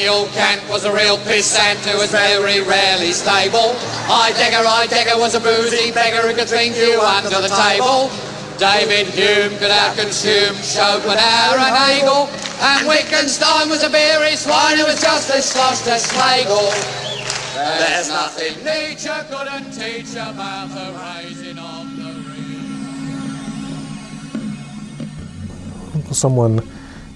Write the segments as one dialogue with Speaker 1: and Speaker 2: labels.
Speaker 1: Immanuel Kant was a real pissant who was very rarely stable. Heidegger, Heidegger was a boozy beggar who could drink you under the table. David Hume could outconsume Schopenhauer and Hegel. And Wittgenstein was a beery swine who was just as sloshed as Schlegel. There's nothing Nietzsche couldn't teach about the raising of the real.
Speaker 2: Someone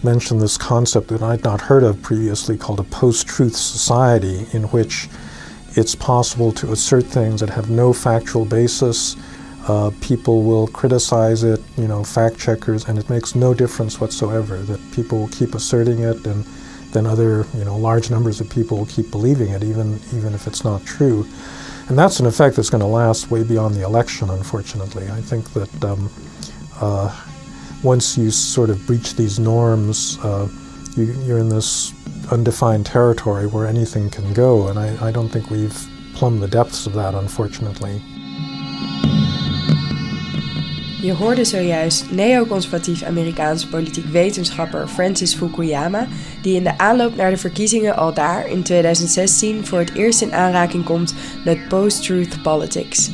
Speaker 2: mentioned this concept that I'd not heard of previously called a post truth society, in which it's possible to assert things that have no factual basis. Uh, people will criticize it, you know, fact checkers, and it makes no difference whatsoever. That people will keep asserting it, and then other, you know, large numbers of people will keep believing it, even even if it's not true. And that's an effect that's going to last way beyond the election, unfortunately. I think that um, uh, once you sort of breach these norms, uh, you, are in this undefined territory where anything can go, and I, I don't think we've plumbed the depths of that, unfortunately.
Speaker 3: Je hoorde zojuist neoconservatief Amerikaans politiek wetenschapper Francis Fukuyama, die in de aanloop naar de verkiezingen al daar in 2016 voor het eerst in aanraking komt met post-truth politics.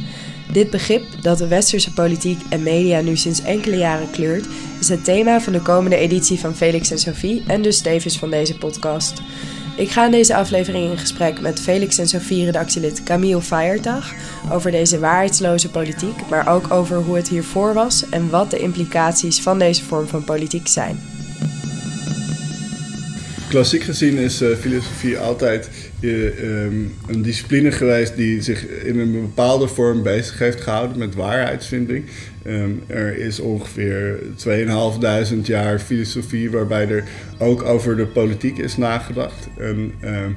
Speaker 3: Dit begrip, dat de westerse politiek en media nu sinds enkele jaren kleurt, is het thema van de komende editie van Felix en Sophie en dus tevens van deze podcast. Ik ga in deze aflevering in gesprek met Felix en Sophie redactielid Camille Feiertag over deze waarheidsloze politiek, maar ook over hoe het hiervoor was en wat de implicaties van deze vorm van politiek zijn.
Speaker 4: Klassiek gezien is uh, filosofie altijd um, een discipline geweest die zich in een bepaalde vorm bezig heeft gehouden met waarheidsvinding. Um, er is ongeveer 2500 jaar filosofie waarbij er ook over de politiek is nagedacht. En, um,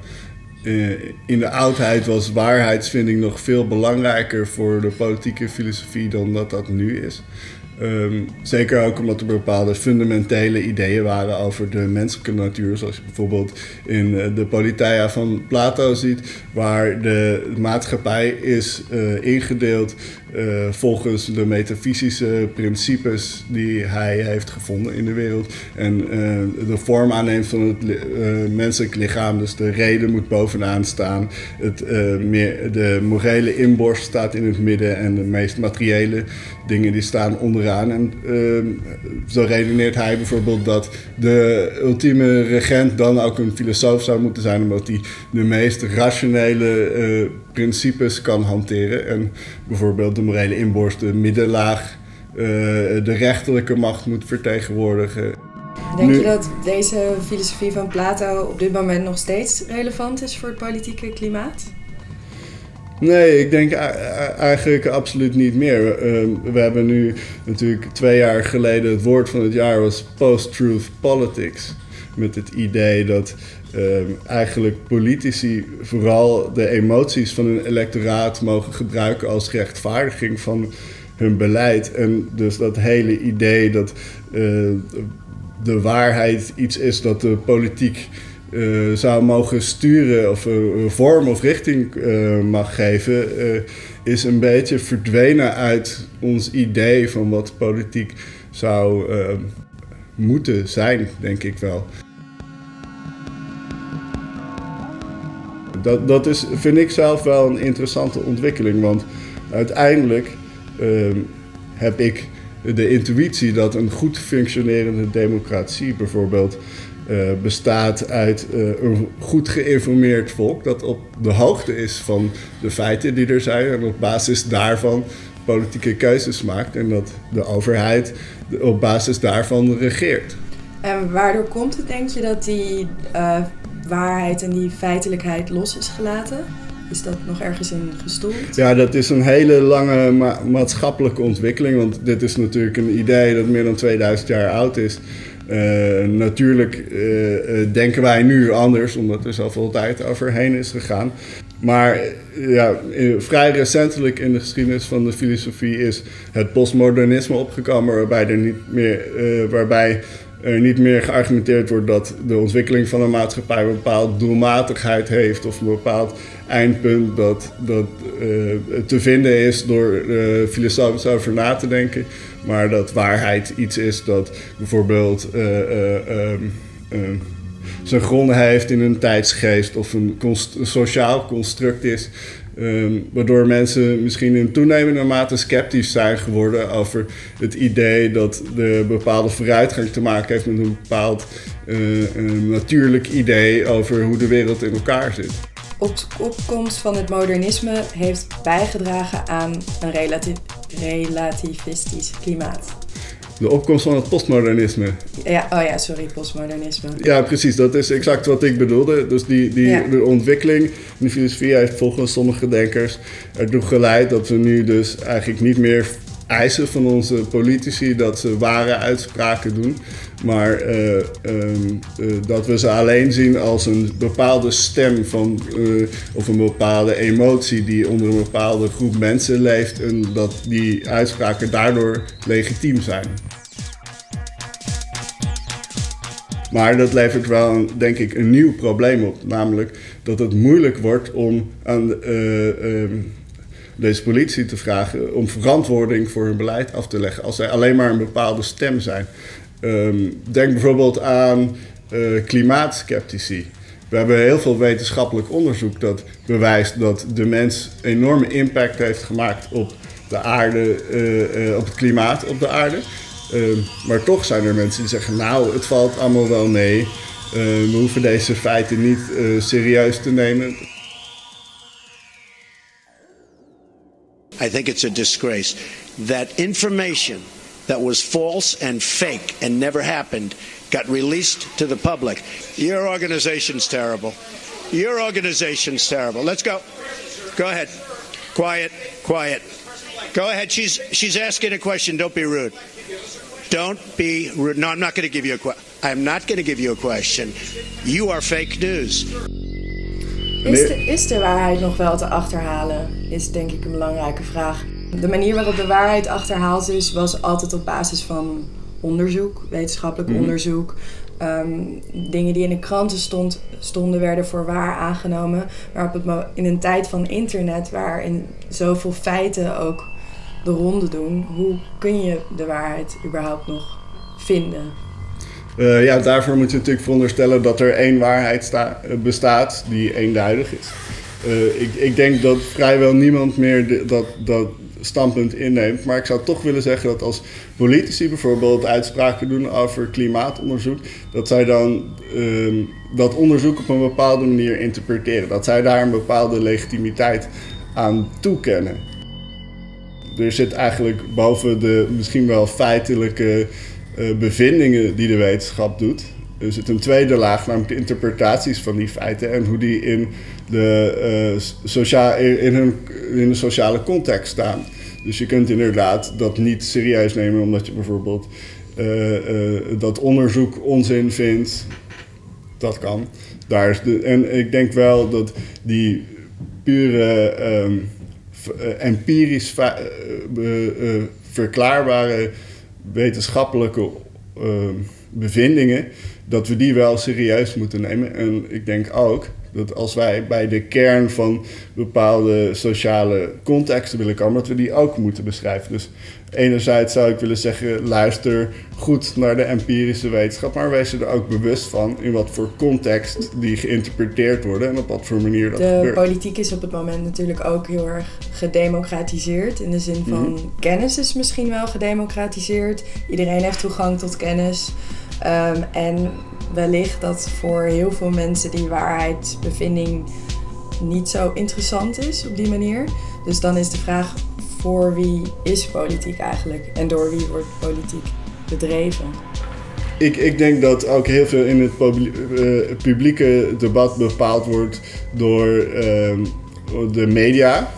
Speaker 4: in de oudheid was waarheidsvinding nog veel belangrijker voor de politieke filosofie dan dat dat nu is. Um, zeker ook omdat er bepaalde fundamentele ideeën waren over de menselijke natuur. Zoals je bijvoorbeeld in eh, de Politeia van Plato ziet, waar de maatschappij is uh, ingedeeld uh, volgens de metafysische principes die hij heeft gevonden in de wereld. En de vorm aanneemt van het menselijk lichaam. Dus de reden moet bovenaan staan. Het, meer, de morele inborst staat in het midden. En de meest materiële dingen die staan onderaan. En ehm, zo redeneert hij bijvoorbeeld dat de ultieme regent dan ook een filosoof zou moeten zijn. Omdat hij de meest rationele principes kan hanteren. En bijvoorbeeld de morele inborst, de middenlaag, uh, de rechterlijke macht moet vertegenwoordigen.
Speaker 3: Denk je dat deze filosofie van Plato op dit moment nog steeds relevant is voor het politieke klimaat?
Speaker 4: Nee, ik denk eigenlijk absoluut niet meer. Ehm, we hebben nu natuurlijk twee jaar geleden het woord van het jaar was post-truth politics. Met het idee dat Ehm, eigenlijk politici vooral de emoties van hun electoraat mogen gebruiken als rechtvaardiging van hun beleid. En dus dat hele idee dat eh, de waarheid iets is dat de politiek uh, zou mogen sturen of een vorm of richting uh, mag geven, is een beetje verdwenen uit ons idee van wat politiek zou moeten zijn, denk ik wel. dat, dat is, vind ik zelf wel een interessante ontwikkeling. Want uiteindelijk ehm, heb ik de intuïtie dat een goed functionerende democratie bijvoorbeeld uh, bestaat uit uh, een goed geïnformeerd volk dat op de hoogte is van de feiten die er zijn en op basis daarvan politieke keuzes maakt en dat de overheid op basis daarvan regeert.
Speaker 3: En waardoor komt het, denk je, dat die uh, waarheid en die feitelijkheid los is gelaten? Is dat nog ergens in gestoeld?
Speaker 4: Ja, dat is een hele lange maatschappelijke ontwikkeling. Want dit is natuurlijk een idee dat meer dan 2000 jaar oud is. Uh, natuurlijk uh, denken wij nu anders, omdat er zoveel tijd overheen is gegaan. Maar ja, vrij recentelijk in de geschiedenis van de filosofie is het postmodernisme opgekomen, waarbij er niet meer, waarbij er niet meer geargumenteerd wordt dat de ontwikkeling van een maatschappij een bepaalde doelmatigheid heeft of een bepaald eindpunt dat, dat uh, te vinden is door uh, filosofisch over na te denken. Maar dat waarheid iets is dat bijvoorbeeld uh, zijn gronden heeft in een tijdsgeest of een, sociaal construct is. Ehm, waardoor mensen misschien in toenemende mate sceptisch zijn geworden over het idee dat de bepaalde vooruitgang te maken heeft met een bepaald uh, een natuurlijk idee over hoe de wereld in elkaar zit.
Speaker 3: Op opkomst van het modernisme heeft bijgedragen aan een relativistisch klimaat
Speaker 4: de opkomst van het postmodernisme.
Speaker 3: Ja, oh ja, sorry, postmodernisme.
Speaker 4: Ja, precies, dat is exact wat ik bedoelde. Dus die, die, de ontwikkeling in de filosofie heeft volgens sommige denkers ertoe geleid dat we nu dus eigenlijk niet meer eisen van onze politici dat ze ware uitspraken doen. Maar uh, dat we ze alleen zien als een bepaalde stem van, uh, of een bepaalde emotie die onder een bepaalde groep mensen leeft. En dat die uitspraken daardoor legitiem zijn. Maar dat levert wel, denk ik, een nieuw probleem op. Namelijk dat het moeilijk wordt om aan uh, deze politie te vragen om verantwoording voor hun beleid af te leggen. Als zij alleen maar een bepaalde stem zijn. Um, denk bijvoorbeeld aan uh, klimaatskeptici. We hebben heel veel wetenschappelijk onderzoek dat bewijst dat de mens enorme impact heeft gemaakt op de aarde, uh, op het klimaat op de aarde. Ehm, maar toch zijn er mensen die zeggen, nou, het valt allemaal wel mee. Ehm, we hoeven deze feiten niet serieus te nemen.
Speaker 5: I think it's a disgrace that information that was false and fake and never happened got released to the public. Your organization's terrible. Your organization's terrible. Let's go. Go ahead. Quiet, quiet. Go ahead. She's she's asking a question. Don't be rude. Don't be rude. No, I'm not going to give you a question. I'm not going to give you a question. You are fake news.
Speaker 3: Is de, is de waarheid nog wel te achterhalen? Is denk ik een belangrijke vraag. De manier waarop de waarheid achterhaald is, was altijd op basis van onderzoek, wetenschappelijk mhm. onderzoek. Ehm, dingen die in de kranten stond, stonden, werden voor waar aangenomen. Maar op het, in een tijd van internet, waarin zoveel feiten ook de ronde doen, hoe kun je de waarheid überhaupt nog vinden?
Speaker 4: Uh, ja, daarvoor moet je natuurlijk veronderstellen dat er één waarheid sta, bestaat die eenduidig is. Uh, ik, ik, denk dat vrijwel niemand meer dat, dat standpunt inneemt. Maar ik zou toch willen zeggen dat als politici bijvoorbeeld uitspraken doen over klimaatonderzoek, dat zij dan uh, dat onderzoek op een bepaalde manier interpreteren. Dat zij daar een bepaalde legitimiteit aan toekennen. Er zit eigenlijk boven de misschien wel feitelijke uh, bevindingen die de wetenschap doet. Er zit een tweede laag, namelijk de interpretaties van die feiten en hoe die in de, uh, in, hun, in de sociale context staan. Dus je kunt inderdaad dat niet serieus nemen omdat je bijvoorbeeld uh, dat onderzoek onzin vindt. Dat kan. Daar is de, en ik denk wel dat die pure um, empirisch verklaarbare wetenschappelijke bevindingen, dat we die wel serieus moeten nemen. En ik denk ook dat als wij bij de kern van bepaalde sociale contexten willen komen, dat we die ook moeten beschrijven. Dus enerzijds zou ik willen zeggen, luister goed naar de empirische wetenschap, maar wees er ook bewust van in wat voor context die geïnterpreteerd worden en op wat voor manier dat
Speaker 3: de
Speaker 4: gebeurt.
Speaker 3: De politiek is op het moment natuurlijk ook heel erg gedemocratiseerd. In de zin van mhm. kennis is misschien wel gedemocratiseerd. Iedereen heeft toegang tot kennis. Um, en wellicht dat voor heel veel mensen die waarheidsbevinding niet zo interessant is op die manier. Dus dan is de vraag voor wie is politiek eigenlijk en door wie wordt politiek bedreven?
Speaker 4: Ik, ik denk dat ook heel veel in het uh, publieke debat bepaald wordt door uh, de media,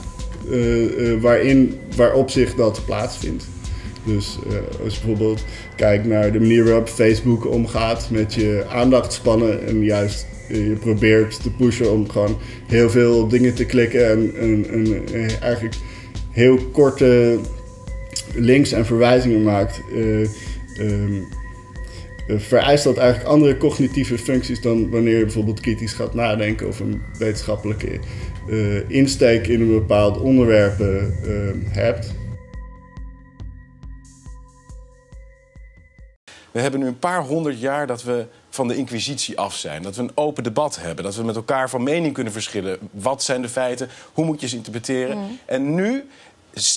Speaker 4: uh, waarin, waarop zich dat plaatsvindt. Dus als je bijvoorbeeld kijkt naar de manier waarop Facebook omgaat met je aandachtspannen en juist je probeert te pushen om gewoon heel veel dingen te klikken en, en eigenlijk heel korte links en verwijzingen maakt, um, vereist dat eigenlijk andere cognitieve functies dan wanneer je bijvoorbeeld kritisch gaat nadenken of een wetenschappelijke insteek in een bepaald onderwerp ehm, hebt.
Speaker 6: We hebben nu een paar honderd jaar dat we van de inquisitie af zijn. Dat we een open debat hebben. Dat we met elkaar van mening kunnen verschillen. Wat zijn de feiten? Hoe moet je ze interpreteren?
Speaker 7: Mm.
Speaker 6: En nu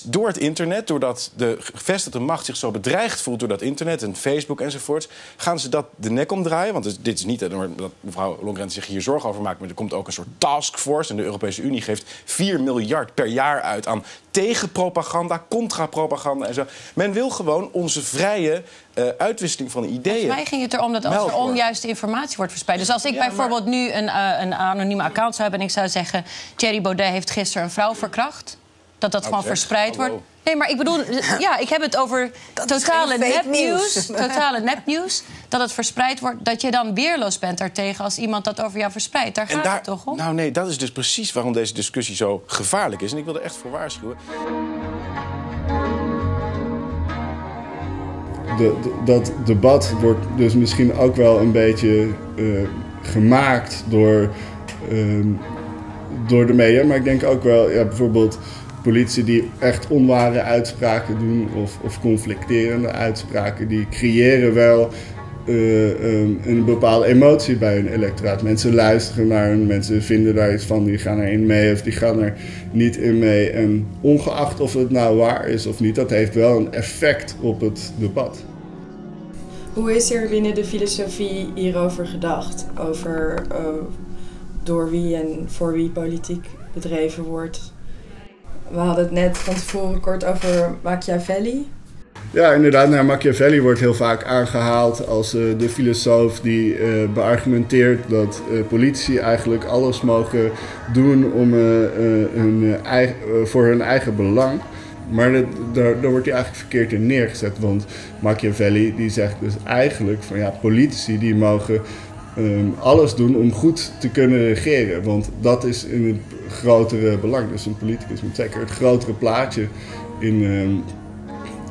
Speaker 6: door het internet, doordat de gevestigde macht zich zo bedreigd voelt door dat internet en Facebook enzovoort, gaan ze dat de nek omdraaien. Want dit is niet dat mevrouw Longren zich hier zorgen over maakt, maar er komt ook een soort taskforce. En de Europese Unie geeft 4 miljard per jaar uit aan tegenpropaganda, contrapropaganda en zo. Men wil gewoon onze vrije uh, uitwisseling van ideeën.
Speaker 7: Volgens mij ging het erom dat als er onjuiste informatie wordt verspreid. Dus als ik bijvoorbeeld nu een, uh, een anonieme account zou hebben en ik zou zeggen: Thierry Baudet heeft gisteren een vrouw verkracht dat dat gewoon verspreid wordt. Nee, maar ik bedoel, ja, ik heb het over totale nepnieuws. Totale nepnieuws. Dat het verspreid wordt, dat je dan weerloos bent daartegen als iemand dat over jou verspreidt. Daar gaat het toch om?
Speaker 6: Nou nee, dat is dus precies waarom deze discussie zo gevaarlijk is. En ik wil er echt voor waarschuwen.
Speaker 4: De, dat debat wordt dus misschien ook wel een beetje uh, gemaakt door, uh, door de media. Maar ik denk ook wel, ja, bijvoorbeeld politie die echt onware uitspraken doen of, of conflicterende uitspraken, die creëren wel uh, um, een bepaalde emotie bij hun electoraat. Mensen luisteren naar hen, mensen vinden daar iets van, die gaan erin mee of die gaan er niet in mee. En ongeacht of het nou waar is of niet, dat heeft wel een effect op het debat.
Speaker 3: Hoe is er binnen de filosofie hierover gedacht? Over uh, door wie en voor wie politiek bedreven wordt? We hadden het net van tevoren kort over Machiavelli.
Speaker 4: Ja, inderdaad. Nou, Machiavelli wordt heel vaak aangehaald als uh, de filosoof die uh, beargumenteert dat uh, politici eigenlijk alles mogen doen om, voor hun eigen belang. Maar dat, daar, wordt hij eigenlijk verkeerd in neergezet. Want Machiavelli die zegt dus eigenlijk van ja, politici die mogen um, alles doen om goed te kunnen regeren. Want dat is in het grotere belang. Dus een politicus moet zeker het grotere plaatje in, um,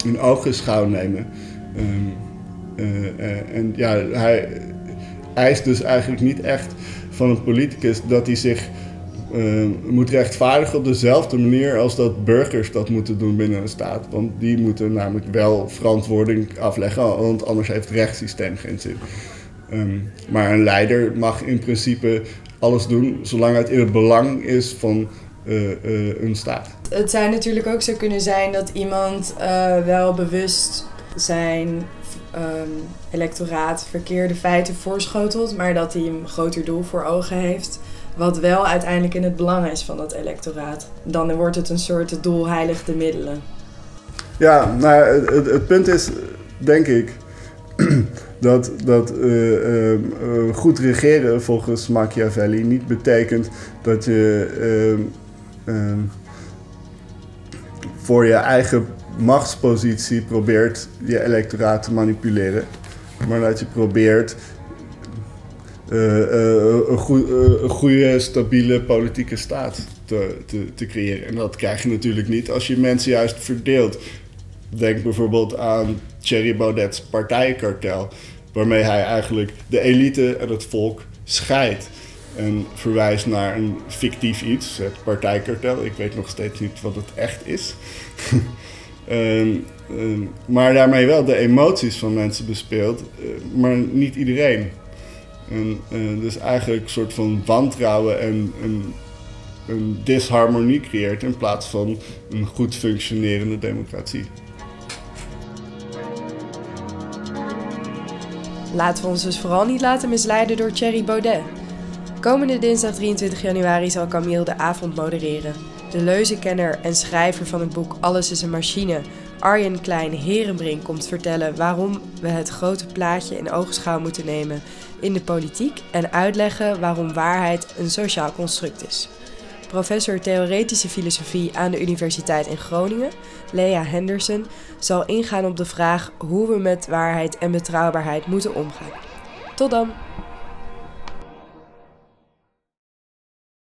Speaker 4: in ogenschouw nemen. Um, uh, en ja, hij eist dus eigenlijk niet echt van een politicus dat hij zich uh, moet rechtvaardigen op dezelfde manier als dat burgers dat moeten doen binnen een staat. Want die moeten namelijk wel verantwoording afleggen, want anders heeft het rechtssysteem geen zin. Maar een leider mag in principe alles doen zolang het in het belang is van uh, uh, een staat.
Speaker 3: Het zou natuurlijk ook zo kunnen zijn dat iemand uh, wel bewust zijn um, electoraat verkeerde feiten voorschotelt, maar dat hij een groter doel voor ogen heeft. Wat wel uiteindelijk in het belang is van dat electoraat. Dan wordt het een soort doel heilig de middelen.
Speaker 4: Ja, nou, het, het punt is, denk ik, dat, dat uh, uh, goed regeren volgens Machiavelli niet betekent dat je ehm, voor je eigen machtspositie probeert je electoraat te manipuleren. Maar dat je probeert een, goe, een, goede, stabiele politieke staat te, te, te creëren. En dat krijg je natuurlijk niet als je mensen juist verdeelt. Denk bijvoorbeeld aan Thierry Baudet's partijkartel, waarmee hij eigenlijk de elite en het volk scheidt. En verwijst naar een fictief iets, het partijkartel. Ik weet nog steeds niet wat het echt is. maar daarmee wel de emoties van mensen bespeelt, uh, maar niet iedereen. En, uh, dus eigenlijk een soort van wantrouwen en een, een disharmonie creëert in plaats van een goed functionerende democratie.
Speaker 3: Laten we ons dus vooral niet laten misleiden door Thierry Baudet. Komende dinsdag 23 januari zal Camille de avond modereren. De leuzenkenner en schrijver van het boek Alles is een machine, Arjen Klein Herenbrink, komt vertellen waarom we het grote plaatje in oogschouw moeten nemen in de politiek en uitleggen waarom waarheid een sociaal construct is. Professor Theoretische Filosofie aan de Universiteit in Groningen, Lea Henderson, zal ingaan op de vraag hoe we met waarheid en betrouwbaarheid moeten omgaan. Tot dan!